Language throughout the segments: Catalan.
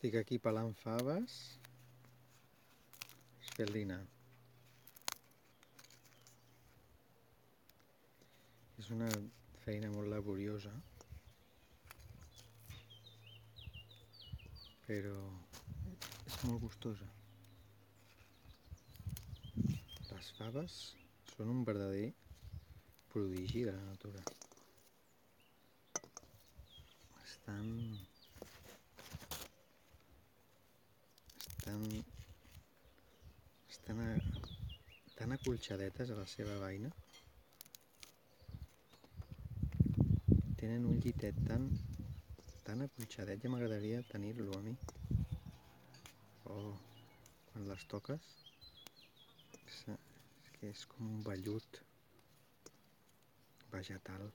Estic aquí pelant faves per fer el dinar. És una feina molt laboriosa, però és molt gustosa. Les faves són un verdader prodigi de la natura. Estan... Estan... Estan a, tan acolxadetes a la seva vaina. Tenen un llitet tan, tan acolxadet, ja m'agradaria tenir-lo a mi. Oh, quan les toques, és, és que és com un vellut vegetal.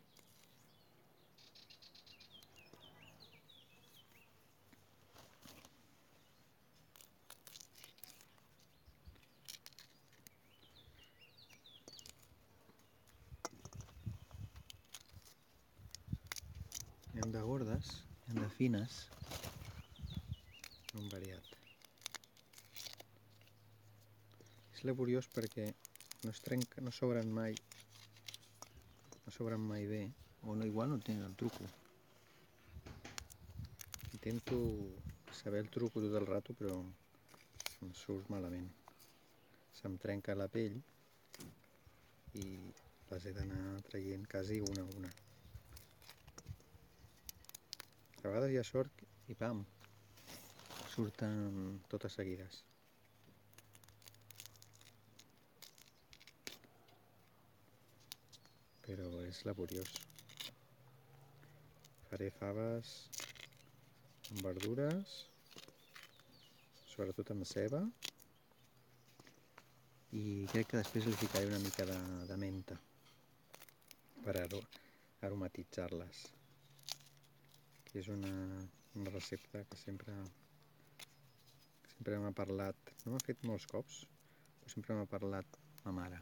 Hem de gordes, hem de fines, un variat. És laboriós perquè no es trenca, no s'obren mai, no s'obren mai bé, o no, igual no tenen el truco. Intento saber el truco tot el rato, però em surt malament. Se'm trenca la pell i les he d'anar traient quasi una a una. A vegades ha sort i pam, surten totes seguides. Però és laboriós. Faré faves amb verdures, sobretot amb ceba, i crec que després li ficaré una mica de, de menta per aromatitzar-les que és una, una recepta que sempre sempre m'ha parlat, no m'ha fet molts cops, però sempre m'ha parlat ma mare.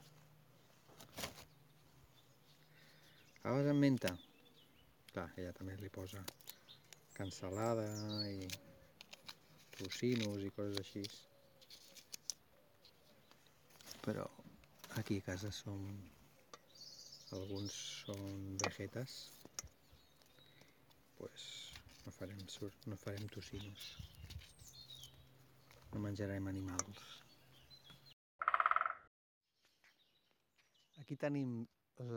Faves amb menta? Clar, ella també li posa cansalada i tocinos i coses així. Però aquí a casa som... Alguns són vegetes, pues farem, no farem tocinos. No menjarem animals. Aquí tenim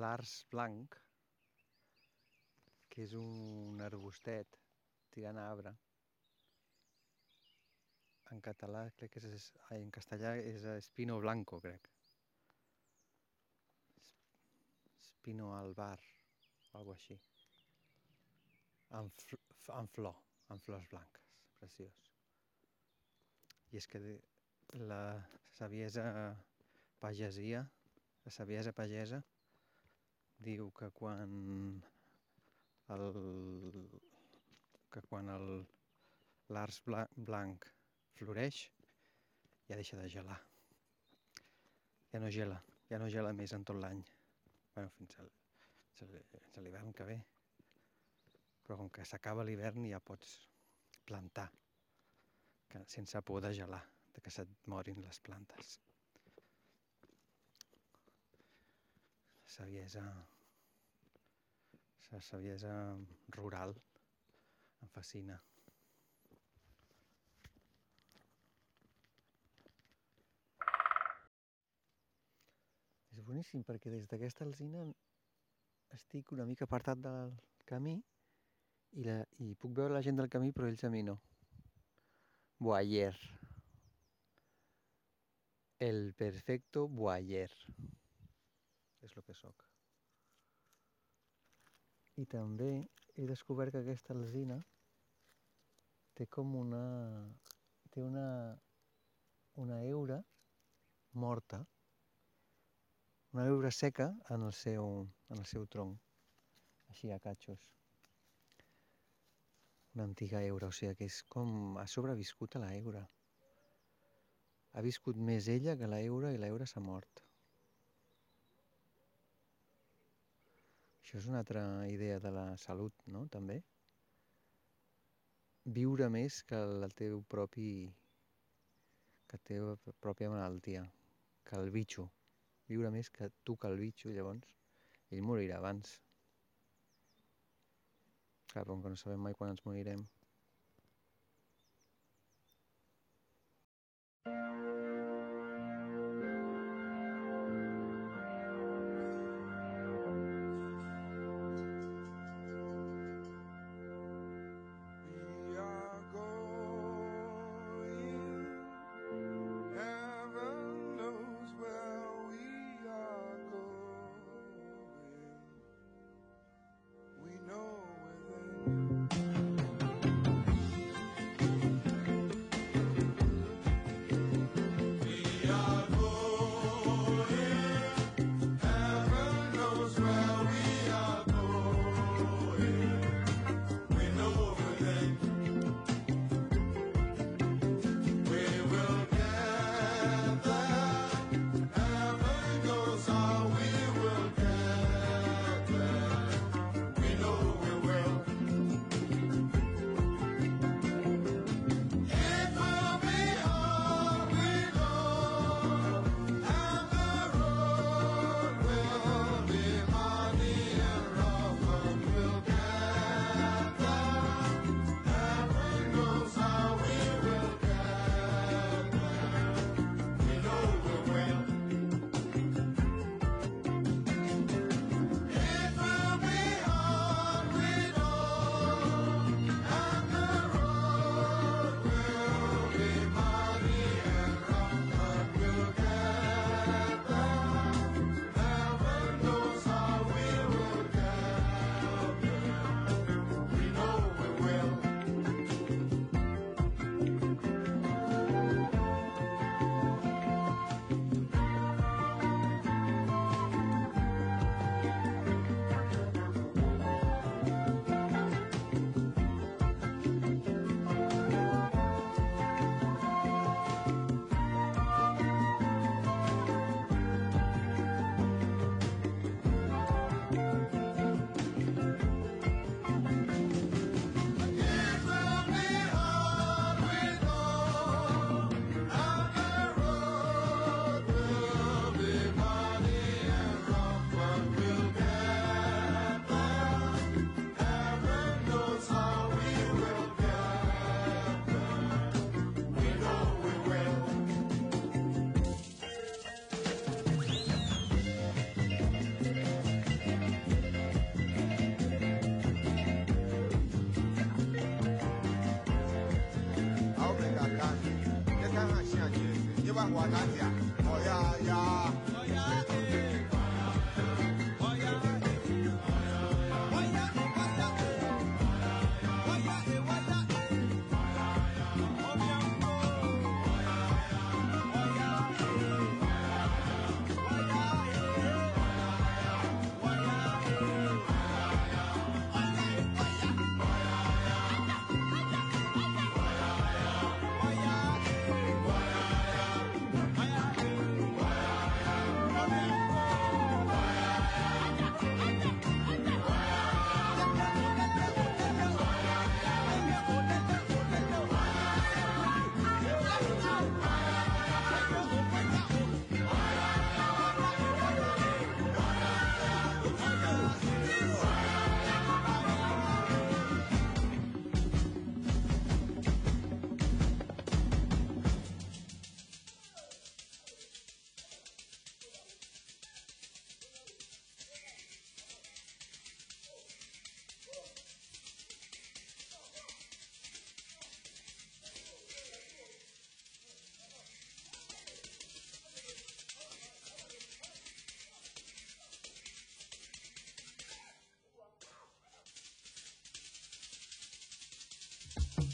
l'ars blanc, que és un arbustet tirant arbre. En català crec que és, ai, en castellà és espino blanco, crec. Espino albar, alguna així amb, amb flor, amb flors blanques, preciós. I és que la saviesa pagesia, la saviesa pagesa, diu que quan el, que quan el l'ars blanc floreix, ja deixa de gelar. Ja no gela, ja no gela més en tot l'any. Bueno, fins a l'hivern que ve però com que s'acaba l'hivern ja pots plantar que, sense por de gelar, de que se't morin les plantes. La saviesa, la saviesa rural em fascina. És boníssim perquè des d'aquesta alzina estic una mica apartat del camí i, la, i puc veure la gent del camí, però ells a mi no. Boyer. El perfecto boyer. És el que sóc. I també he descobert que aquesta alzina té com una... té una, una eura morta, una eura seca en el seu, en el seu tronc, així a catxos una antiga eura, o sigui que és com ha sobreviscut a la eura. Ha viscut més ella que la eura i la eura s'ha mort. Això és una altra idea de la salut, no?, també. viure més que el teu propi que teva pròpia malaltia, que el bitxo. Viure més que tu que el bitxo, llavors ell morirà abans. Clar, com que no sabem mai quan ens morirem.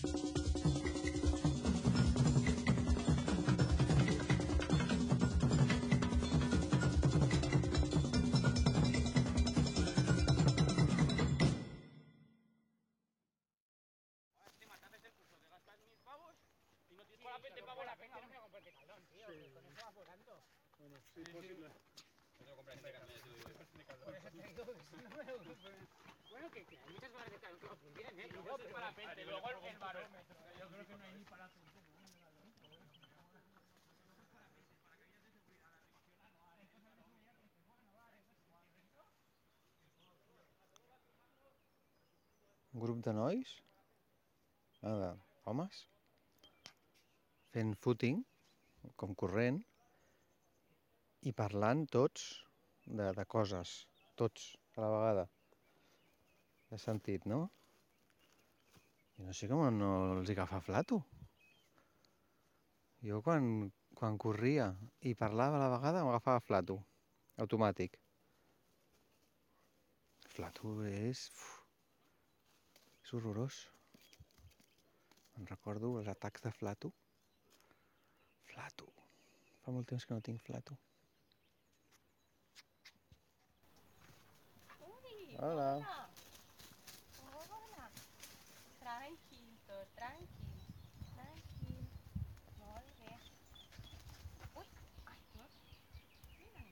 Sí, sí, sí. Por eso te digo que no este me Bueno, que, que hay muchas barras que no funcionan, ¿eh? Luego el parapente, luego el, barómetro. que Yo creo que no hay ni parapente. un grup de nois, ah, de homes, fent footing, com corrent, i parlant tots de, de coses, tots a la vegada. He sentit, no? I no sé com no els hi agafa flato. Jo quan, quan corria i parlava a la vegada m'agafava flato, automàtic. Flato és... Uf, és horrorós. Me'n recordo els atacs de flato. Flato. Fa molt temps que no tinc flato. Ui, Hola. Hola. Tranquil, tot, tranquil. Tranquil. Molt bé. Ui, ai, no. Mira.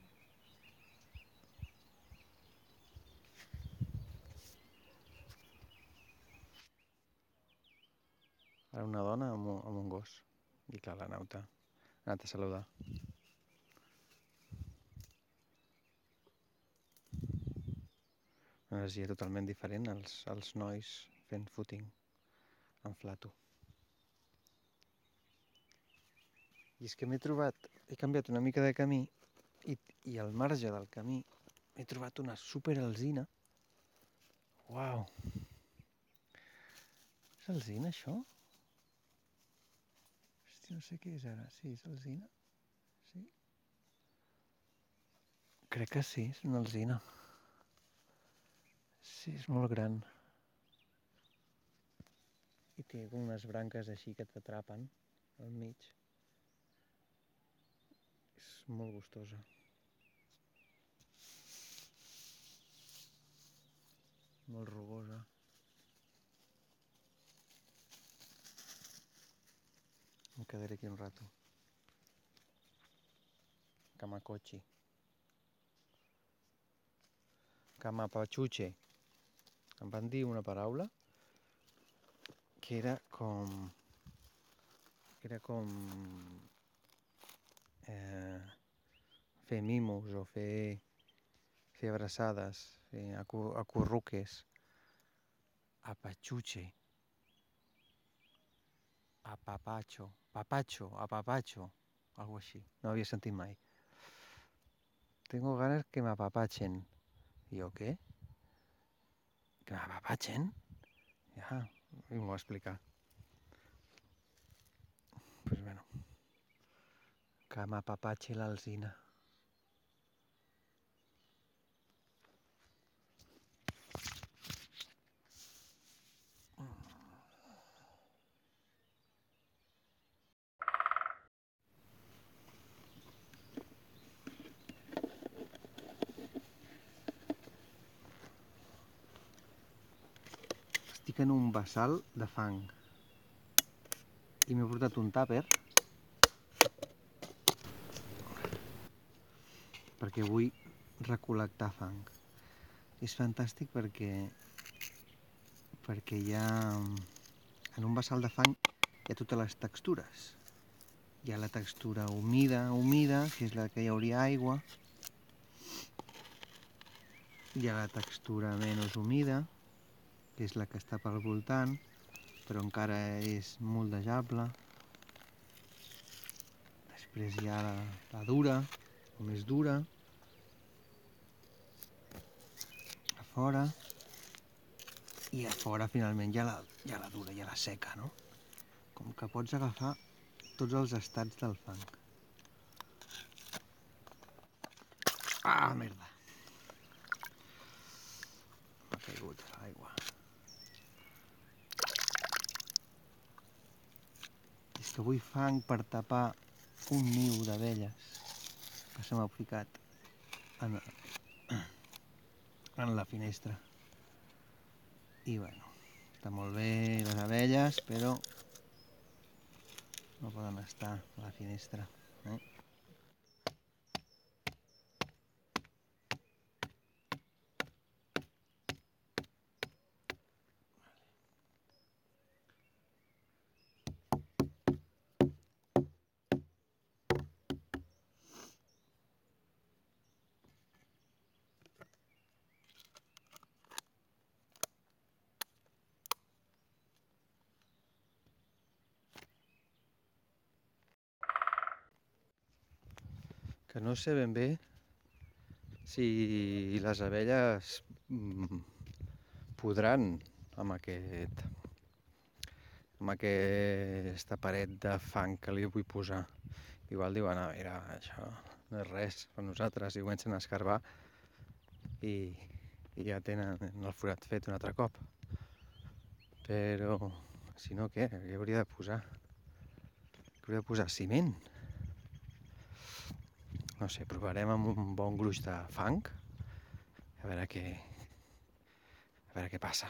Ara una dona amb, un- amb un gos. I clar, la nauta ha anat a saludar. Una energia totalment diferent als, als nois fent footing en flato. I és que m'he trobat, he canviat una mica de camí i, i al marge del camí he trobat una super alzina. Uau! És alzina, això? No sé què és ara. Sí, és alzina? Sí? Crec que sí, és una alzina. Sí, és molt gran. I té unes branques així que t'atrapen al mig. És molt gustosa. Molt rugosa. Em quedaré aquí un rato. Kamakochi. Kamapachuche. Em van dir una paraula que era com... Era com... Eh, fer mimos o fer, fer abraçades, fer acu- acurruques. Apachuche. Apapacho. Papacho, apapacho. Algo així. No havia sentit mai. Tengo ganas que me apapachen. I jo, què? Que me apapachen? Ja, i m'ho va explicar. Pues bueno. Que m'apapache l'alzina. Estic en un bassal de fang. I m'he portat un tàper perquè vull recol·lectar fang. És fantàstic perquè perquè hi ha en un bassal de fang hi ha totes les textures. Hi ha la textura humida, humida, que és la que hi hauria aigua. Hi ha la textura menys humida, que és la que està pel voltant, però encara és moldejable. Després hi ha la, la dura, o més dura. A fora. I a fora, finalment, hi ha la, hi ha la dura, hi ha la seca, no? Com que pots agafar tots els estats del fang. Ah, merda! M'ha caigut a l'aigua. És que vull fang per tapar un niu d'abelles que se m'ha ficat en, en la finestra. I bueno, està molt bé les abelles, però no poden estar a la finestra. Eh? Que no sé ben bé si les abelles mm, podran amb aquest amb aquesta paret de fang que li vull posar. Igual diuen, a veure, això no és res per nosaltres, i comencen a escarbar i, i ja tenen el forat fet un altre cop. Però, si no, què? Què hauria de posar? Què hauria de posar? Ciment? No sé, provarem amb un bon gruix de fang. A veure què... A veure què passa.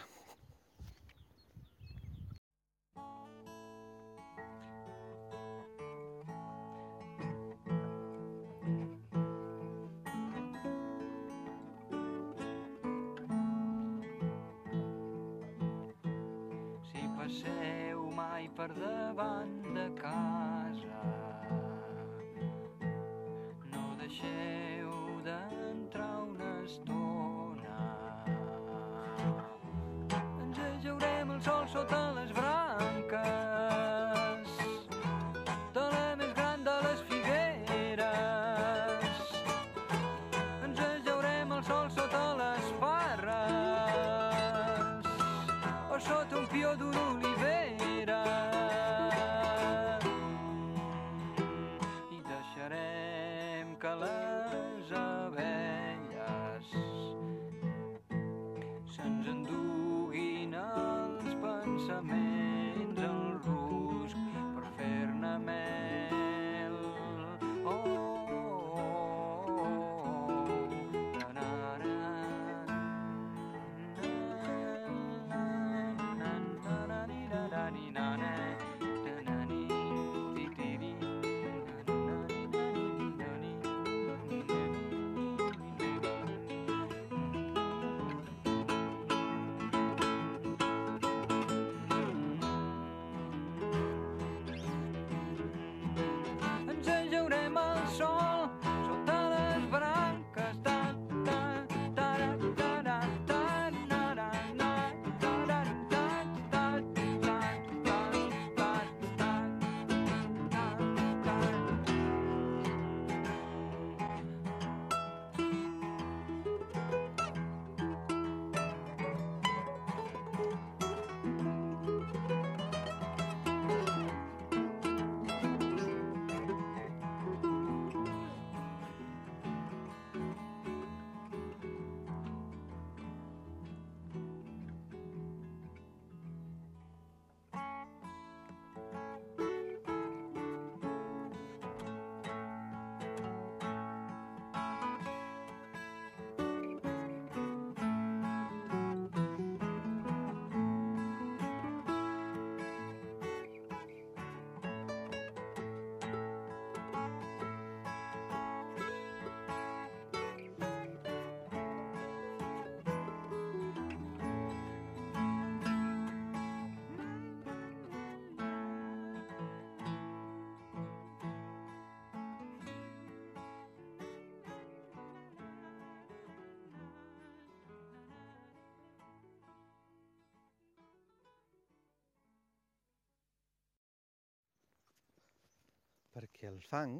Perquè el fang,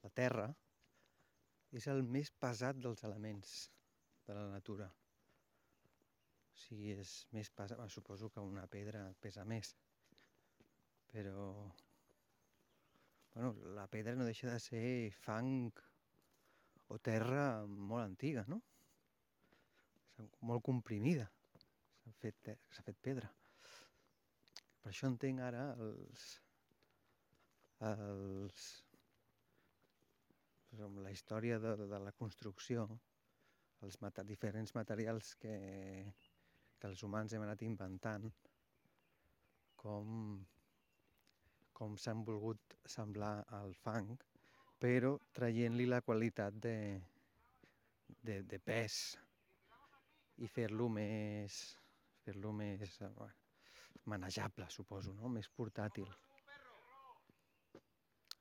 la terra, és el més pesat dels elements de la natura. O sigui, és més pesat... Suposo que una pedra pesa més. Però... Bueno, la pedra no deixa de ser fang o terra molt antiga, no? Molt comprimida. S'ha fet, fet pedra. Per això entenc ara els, els, doncs amb la història de, de la construcció, els mata diferents materials que, que els humans hem anat inventant, com, com s'han volgut semblar al fang, però traient-li la qualitat de, de, de pes i fer-lo més, fer-lo més eh, manejable, suposo, no? més portàtil.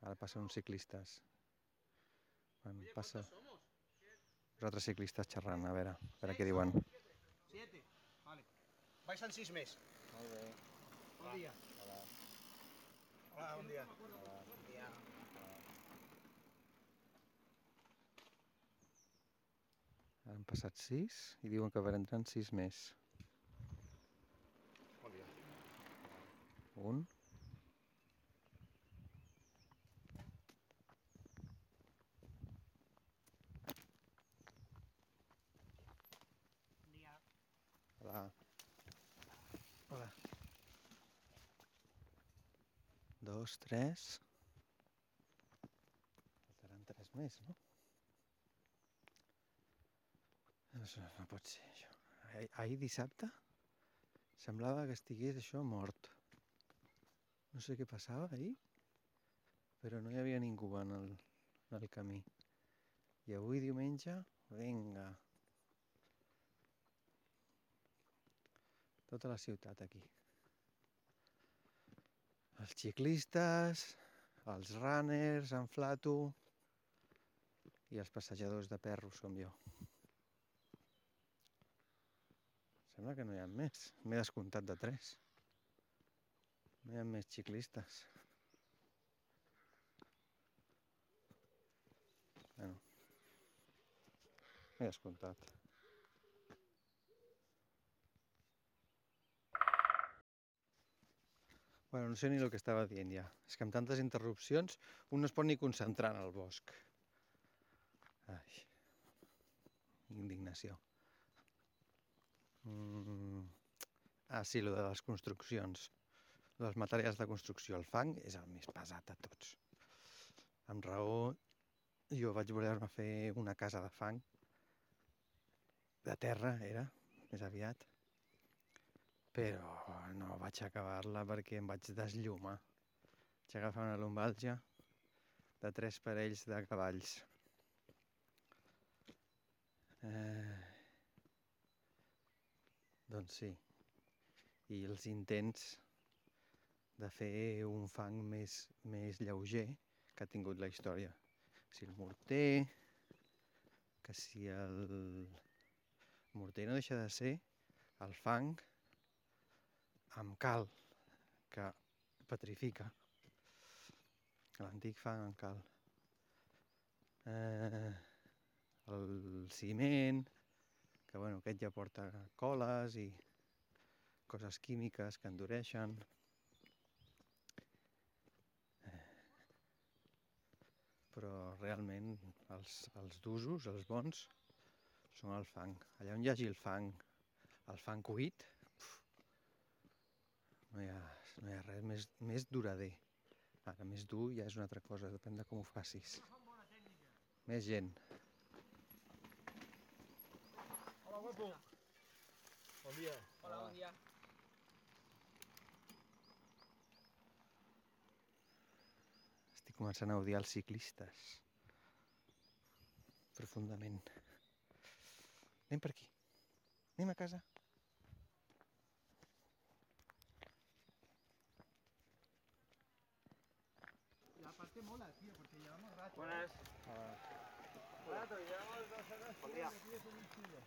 Ara passen uns ciclistes. Quan passa... Uns altres ciclistes xerrant, a veure, a veure què diuen. Siete. Vale. Baixen sis més. Molt bé. Bon dia. Hola. Hola, bon dia. Hola. Bon dia. Han passat sis i diuen que van entrant sis més. Bon dia. Un. Dos, tres. Faltaran tres més, no? Això no pot ser, això. Ahir, ahir dissabte semblava que estigués això mort. No sé què passava ahir, però no hi havia ningú en el, en el camí. I avui diumenge, vinga. Tota la ciutat aquí. Els ciclistes, els runners en flato i els passejadors de perros com jo. Sembla que no hi ha més. M'he descomptat de tres. No hi ha més ciclistes. Bueno. M'he descomptat. Bueno, no sé ni el que estava dient ja. És que amb tantes interrupcions un no es pot ni concentrar en el bosc. Ai. Indignació. Mm. Ah, sí, lo de les construccions. Dels materials de construcció. El fang és el més pesat de tots. Amb raó, jo vaig voler-me fer una casa de fang. De terra, era, més aviat. Però vaig acabar-la perquè em vaig desllumar. Vaig agafar una lumbàlgia de tres parells de cavalls. Eh... Doncs sí. I els intents de fer un fang més, més lleuger que ha tingut la història. Si el morter, que si el morter no deixa de ser el fang amb cal, que petrifica. L'antic fang amb cal. Eh, el ciment, que bueno, aquest ja porta coles i coses químiques que endureixen. Eh, Però realment els, els d'usos, els bons, són el fang. Allà on hi hagi el fang, el fang cuit, no hi ha, no hi ha res més, més durader. Ara, més dur ja és una altra cosa, depèn de com ho facis. Més gent. Hola, guapo. Bon dia. Hola, bon dia. Estic començant a odiar els ciclistes. Profundament. Anem per aquí. Anem a casa. Aparte mola, tío, porque llevamos rato. Buenas. Rato, llevamos dos horas. Tío, muy chulo.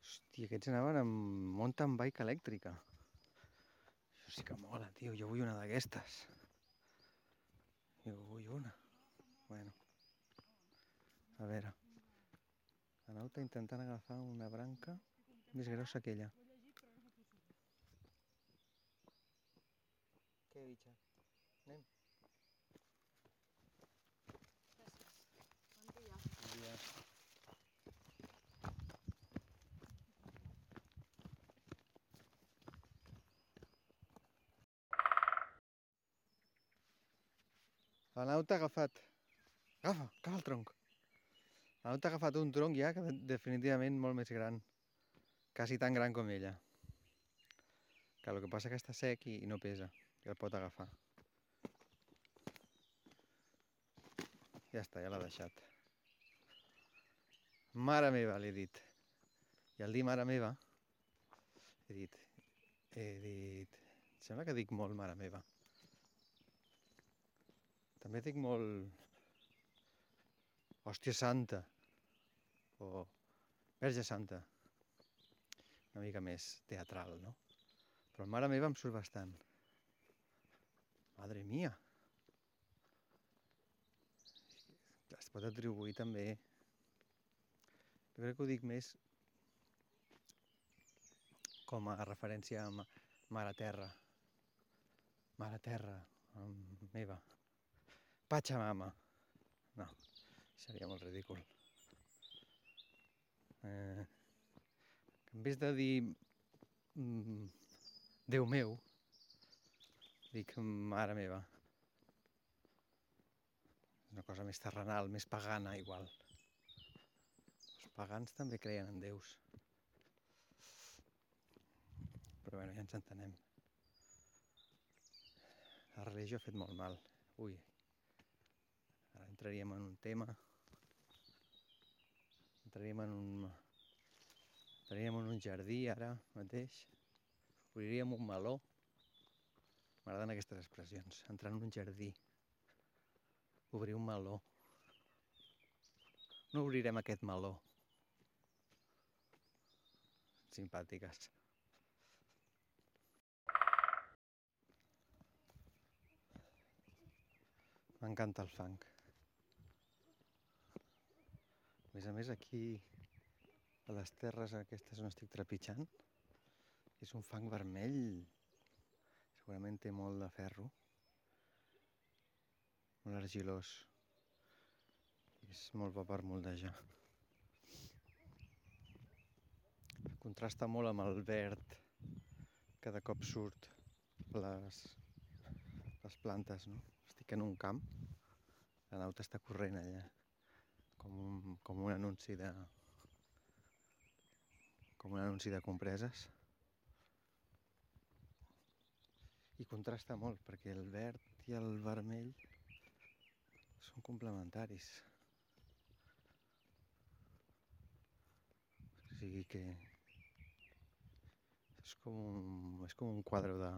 Hòstia, aquests anaven amb mountain bike elèctrica. Això sí que mola, tio. Jo vull una d'aquestes. Jo vull una. Bueno. A veure. La Nau està intentant agafar una branca més grossa que ella. Dia. La nau t'ha agafat. Agafa, agafa el tronc. T'ha agafat un tronc ja que de- definitivament molt més gran. Quasi tan gran com ella. Que el que passa que està sec i no pesa. I el pot agafar. Ja està, ja l'ha deixat. Mare meva, li he dit. I al dir mare meva, he dit... He dit... Sembla que dic molt mare meva. També dic molt... Hòstia santa. O Verge santa. Una mica més teatral, no? Però mare meva em surt bastant. Madre mia. es pot atribuir també... Jo crec que ho dic més com a referència a ma- Mare Terra. Mare Terra, meva. Pachamama. No, seria molt ridícul. Eh, en vez de dir mm, Déu meu, dic mare meva. És una cosa més terrenal, més pagana, igual. Els pagans també creien en déus. Però bueno, ja ens entenem. La religió ha fet molt mal. Ui, ara entraríem en un tema. Entraríem en un... Entraríem en un jardí ara mateix. Obriríem un meló. M'agraden aquestes expressions. Entrar en un jardí. Obrir un meló. No obrirem aquest meló. Simpàtiques. M'encanta el funk. A més a més, aquí, a les terres aquestes on estic trepitjant, és un fang vermell. Segurament té molt de ferro. Molt argilós. És molt bo per moldejar. Contrasta molt amb el verd que de cop surt les, les plantes, no? Estic en un camp, la nauta està corrent allà, com un, com un anunci de com un anunci de compreses. I contrasta molt, perquè el verd i el vermell són complementaris. O sigui que és com un, és com un quadre de,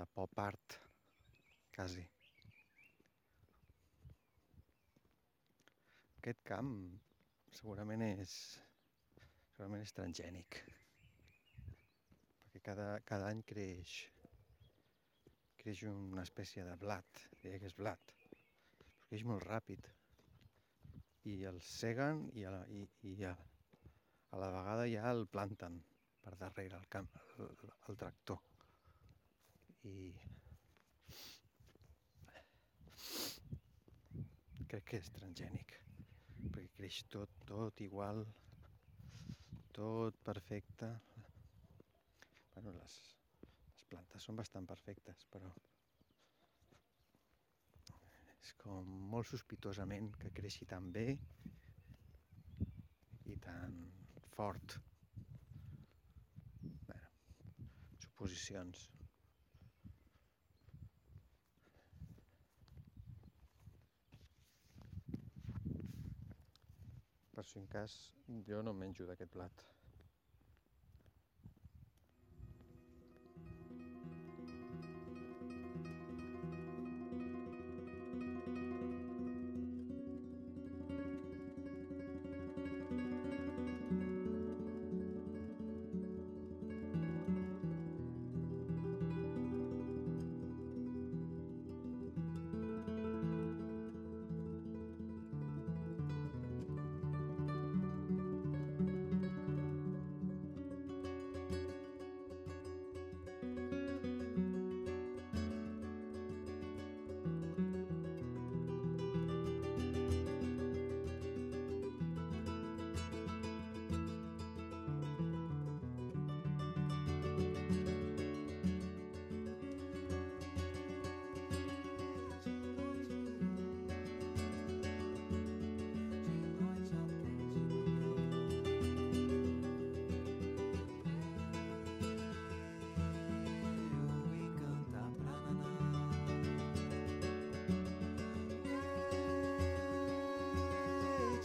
de pop art, quasi. Aquest camp segurament és, segurament és transgènic, perquè cada, cada any creix, creix una espècie de blat, diria que és blat, però creix molt ràpid i el seguen i a la, i, i a, a la vegada ja el planten per darrere el, camp, el, el tractor. I crec que és transgènic, perquè creix tot, tot igual, tot perfecte. Bueno, les, plantes són bastant perfectes, però és com molt sospitosament que creixi tan bé i tan fort. Bueno, suposicions. Per si en cas, jo no menjo d'aquest plat.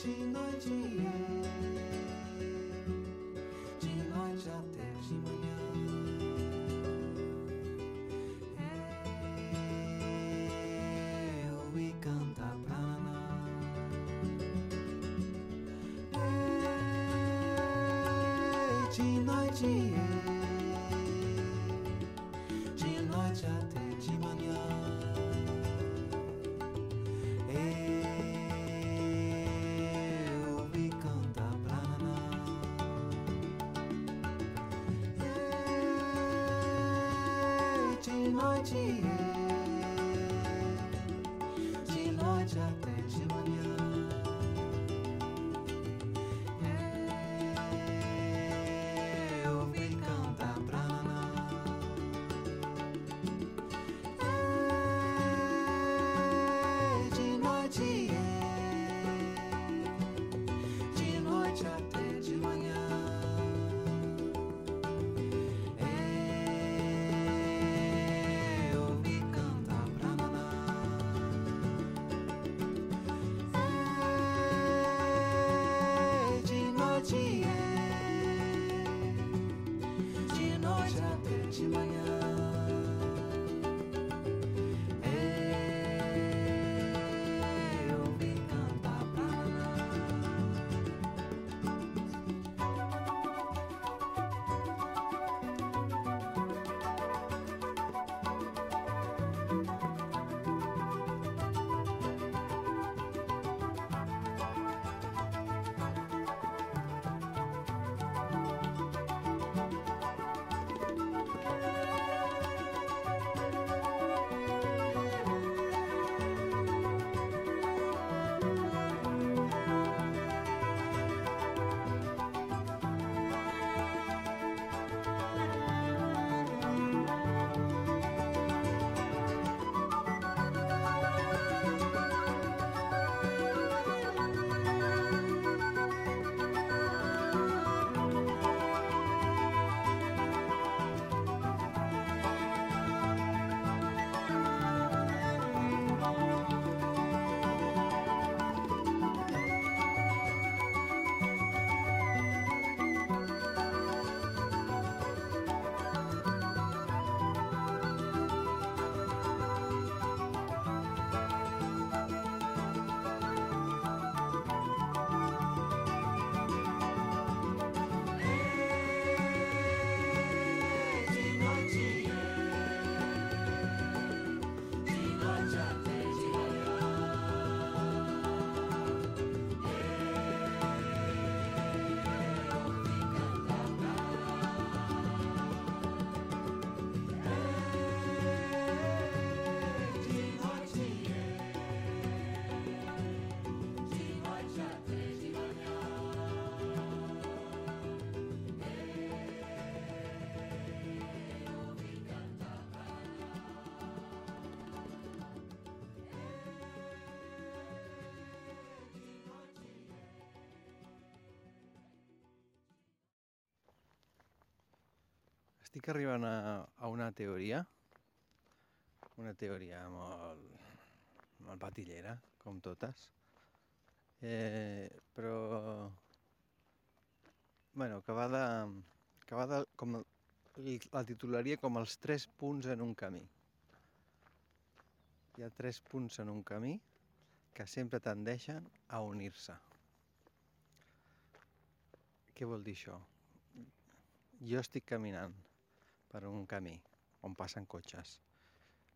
De noite, de noite até de manhã. Eu e canta Paraná. De noite, noite é. De noite até Estic arribant a, a una teoria, una teoria molt, molt patillera, com totes, eh, però bueno, que va de, que va de com la titularia com els tres punts en un camí. Hi ha tres punts en un camí que sempre tendeixen a unir-se. Què vol dir això? Jo estic caminant per un camí on passen cotxes.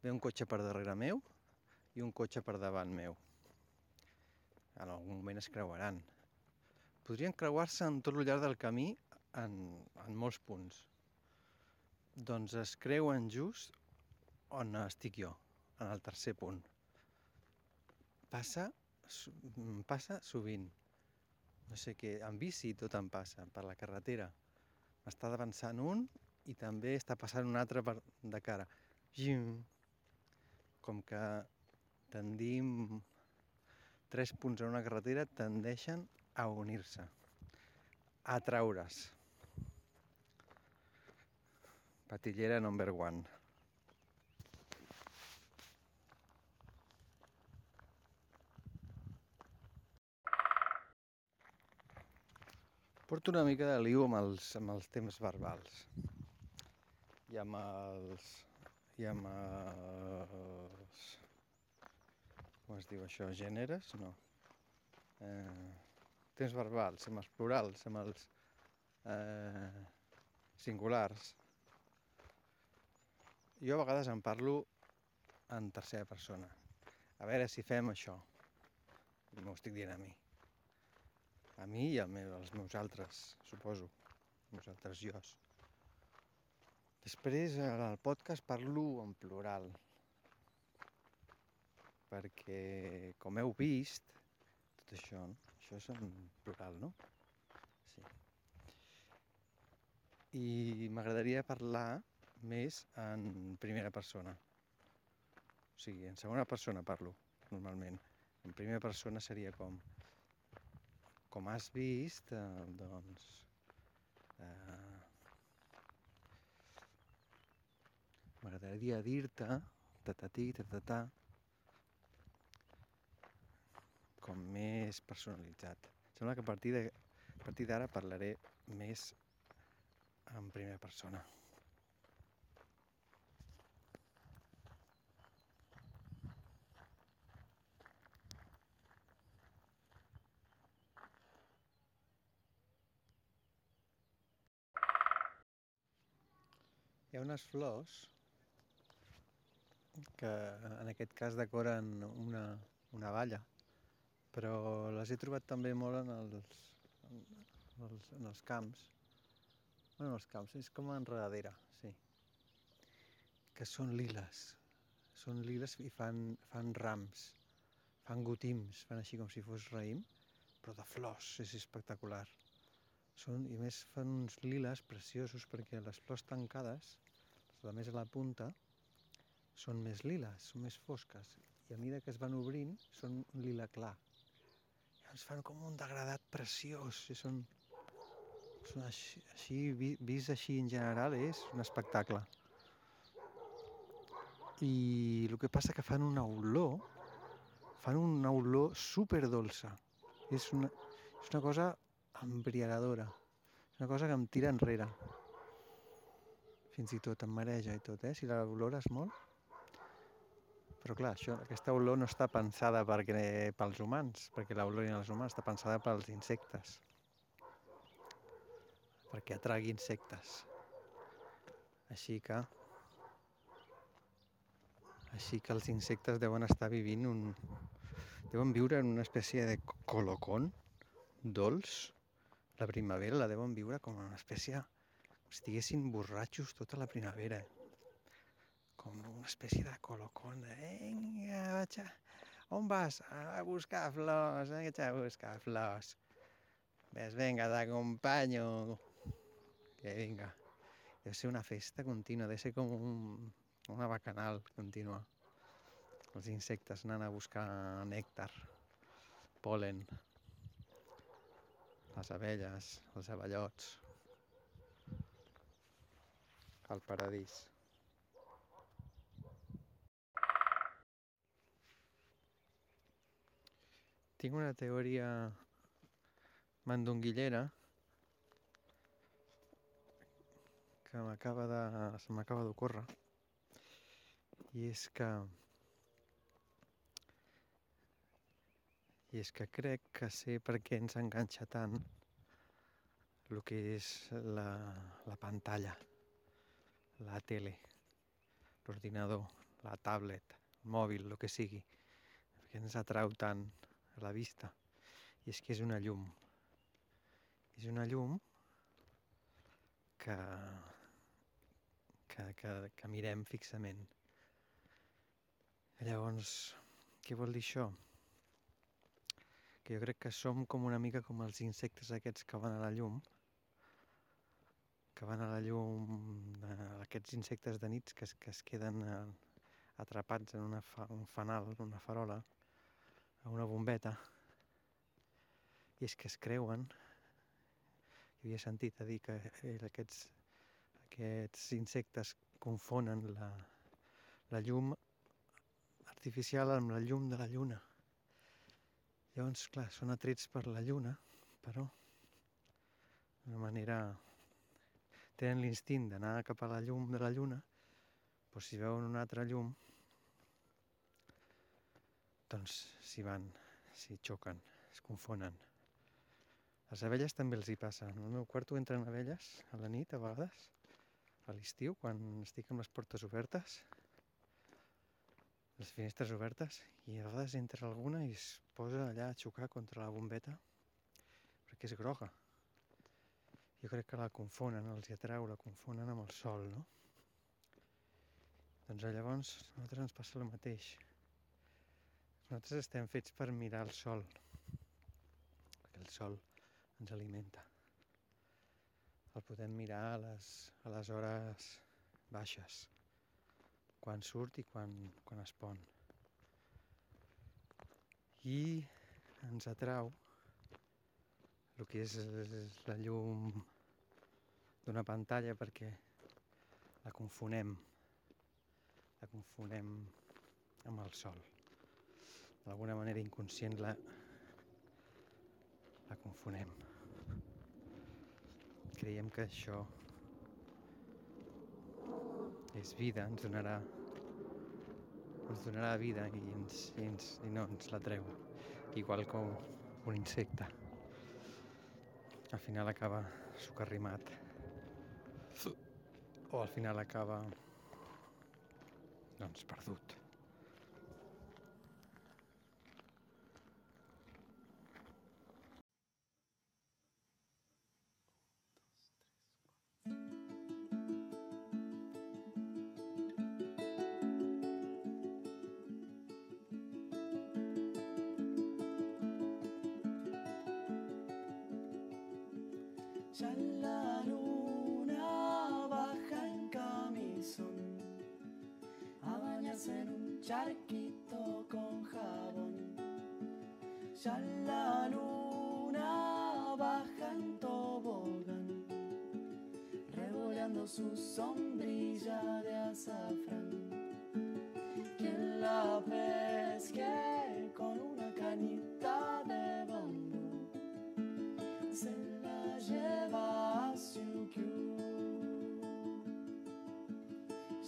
Ve un cotxe per darrere meu i un cotxe per davant meu. En algun moment es creuaran. Podrien creuar-se en tot el llarg del camí en, en molts punts. Doncs es creuen just on estic jo, en el tercer punt. Passa, mm, passa sovint. No sé què, en bici tot em passa, per la carretera. M'està avançant un i també està passant un altre per, de cara. Jim. Com que tendim tres punts en una carretera tendeixen a unir-se, a traure's. Patillera number one. Porto una mica de liu amb els, amb els temps verbals i amb els... i amb els... com es diu això? Gèneres? No. Eh, temps verbals, amb els plurals, amb els eh, singulars. Jo a vegades en parlo en tercera persona. A veure si fem això. M'ho estic dient a mi. A mi i als meus altres, suposo. Els meus altres jos. Després, al podcast parlo en plural. Perquè, com heu vist, tot això, no? això és en plural, no? Sí. I m'agradaria parlar més en primera persona. O sigui, en segona persona parlo, normalment. En primera persona seria com... Com has vist, eh, doncs... Eh, M'agradaria dir-te, tatatí, tatatà, com més personalitzat. Sembla que a partir de a partir d'ara parlaré més en primera persona. Hi ha unes flors que en aquest cas decoren una, una valla, però les he trobat també molt en els, en els, en els camps. Bueno, en els camps, és com enredadera, sí. Que són liles. Són liles i fan, fan rams, fan gotims, fan així com si fos raïm, però de flors, és espectacular. Són, I més fan uns liles preciosos perquè les flors tancades, les de més a la punta, són més liles, són més fosques. I a mesura que es van obrint, són un lila clar. Llavors fan com un degradat preciós. I són, són així, així, vi- vist així en general, és un espectacle. I el que passa que fan una olor, fan una olor superdolça. És una, és una cosa embriagadora. És una cosa que em tira enrere. Fins i tot em mareja i tot, eh? Si l'olores molt. Però clar, això, aquesta olor no està pensada perquè, pels humans, perquè l'olor als humans està pensada pels insectes. Perquè atragui insectes. Així que... Així que els insectes deuen estar vivint un... Deuen viure en una espècie de co- colocón dolç. La primavera la deuen viure com una espècie... Si estiguessin borratxos tota la primavera. Com una espècie de colocón. de, Vinga, vaig a... On vas? A buscar flors, vaig a buscar flors. Ves, vinga, t'acompanyo. Que vinga. Deu ser una festa contínua, deu ser com un, una bacanal contínua. Els insectes anant a buscar nèctar, polen, les abelles, els aballots, el paradís. Tinc una teoria mandonguillera que m'acaba de... se m'acaba d'ocórrer i és que i és que crec que sé per què ens enganxa tant el que és la, la pantalla, la tele, l'ordinador, la tablet, el mòbil, el que sigui. Perquè ens atrau tant a la vista. I és que és una llum. És una llum que, que, que, que mirem fixament. Llavors, què vol dir això? Que jo crec que som com una mica com els insectes aquests que van a la llum, que van a la llum, aquests insectes de nits que que es queden eh, atrapats en una fa, un fanal, una farola, a una bombeta, i és que es creuen, jo havia sentit a dir que eh, aquests, aquests insectes confonen la, la llum artificial amb la llum de la lluna. Llavors, clar, són atrets per la lluna, però d'una manera... tenen l'instint d'anar cap a la llum de la lluna, però si veuen una altra llum, doncs s'hi van, s'hi xoquen, es confonen. Les abelles també els hi passa. En el meu quarto entren abelles a la nit, a vegades, a l'estiu, quan estic amb les portes obertes, les finestres obertes, i a vegades entra alguna i es posa allà a xocar contra la bombeta, perquè és groga. Jo crec que la confonen, els hi atrau, la confonen amb el sol, no? Doncs llavors a nosaltres ens passa el mateix. Nosaltres estem fets per mirar el sol, perquè el sol ens alimenta. El podem mirar a les, a les hores baixes, quan surt i quan, quan es pon. I ens atrau el que és la llum d'una pantalla perquè la confonem, la confonem amb el sol. D'alguna manera inconscient la, la confonem. Creiem que això és vida, ens donarà ens donarà vida i, ens, i, ens, i no ens la treu. Igual com un insecte. Al final acaba socarrimat. O al final acaba doncs perdut. Ya la luna baja en camisón a bañarse en un charquito con jabón. Ya la luna baja en tobogán, revoleando su sombrilla de azafrán.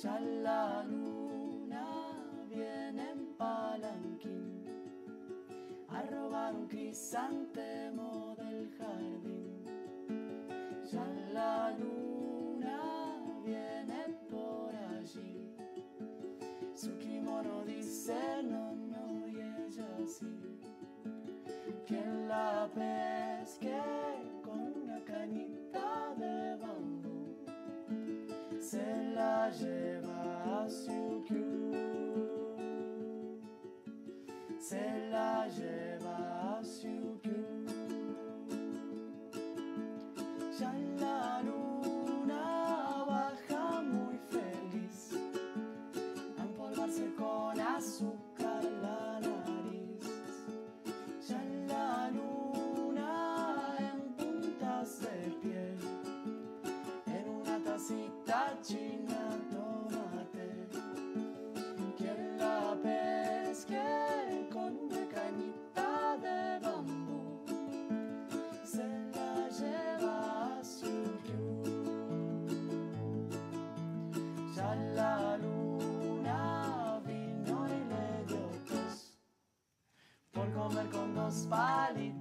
La luna viene en palanquín a robar un crisantemo dos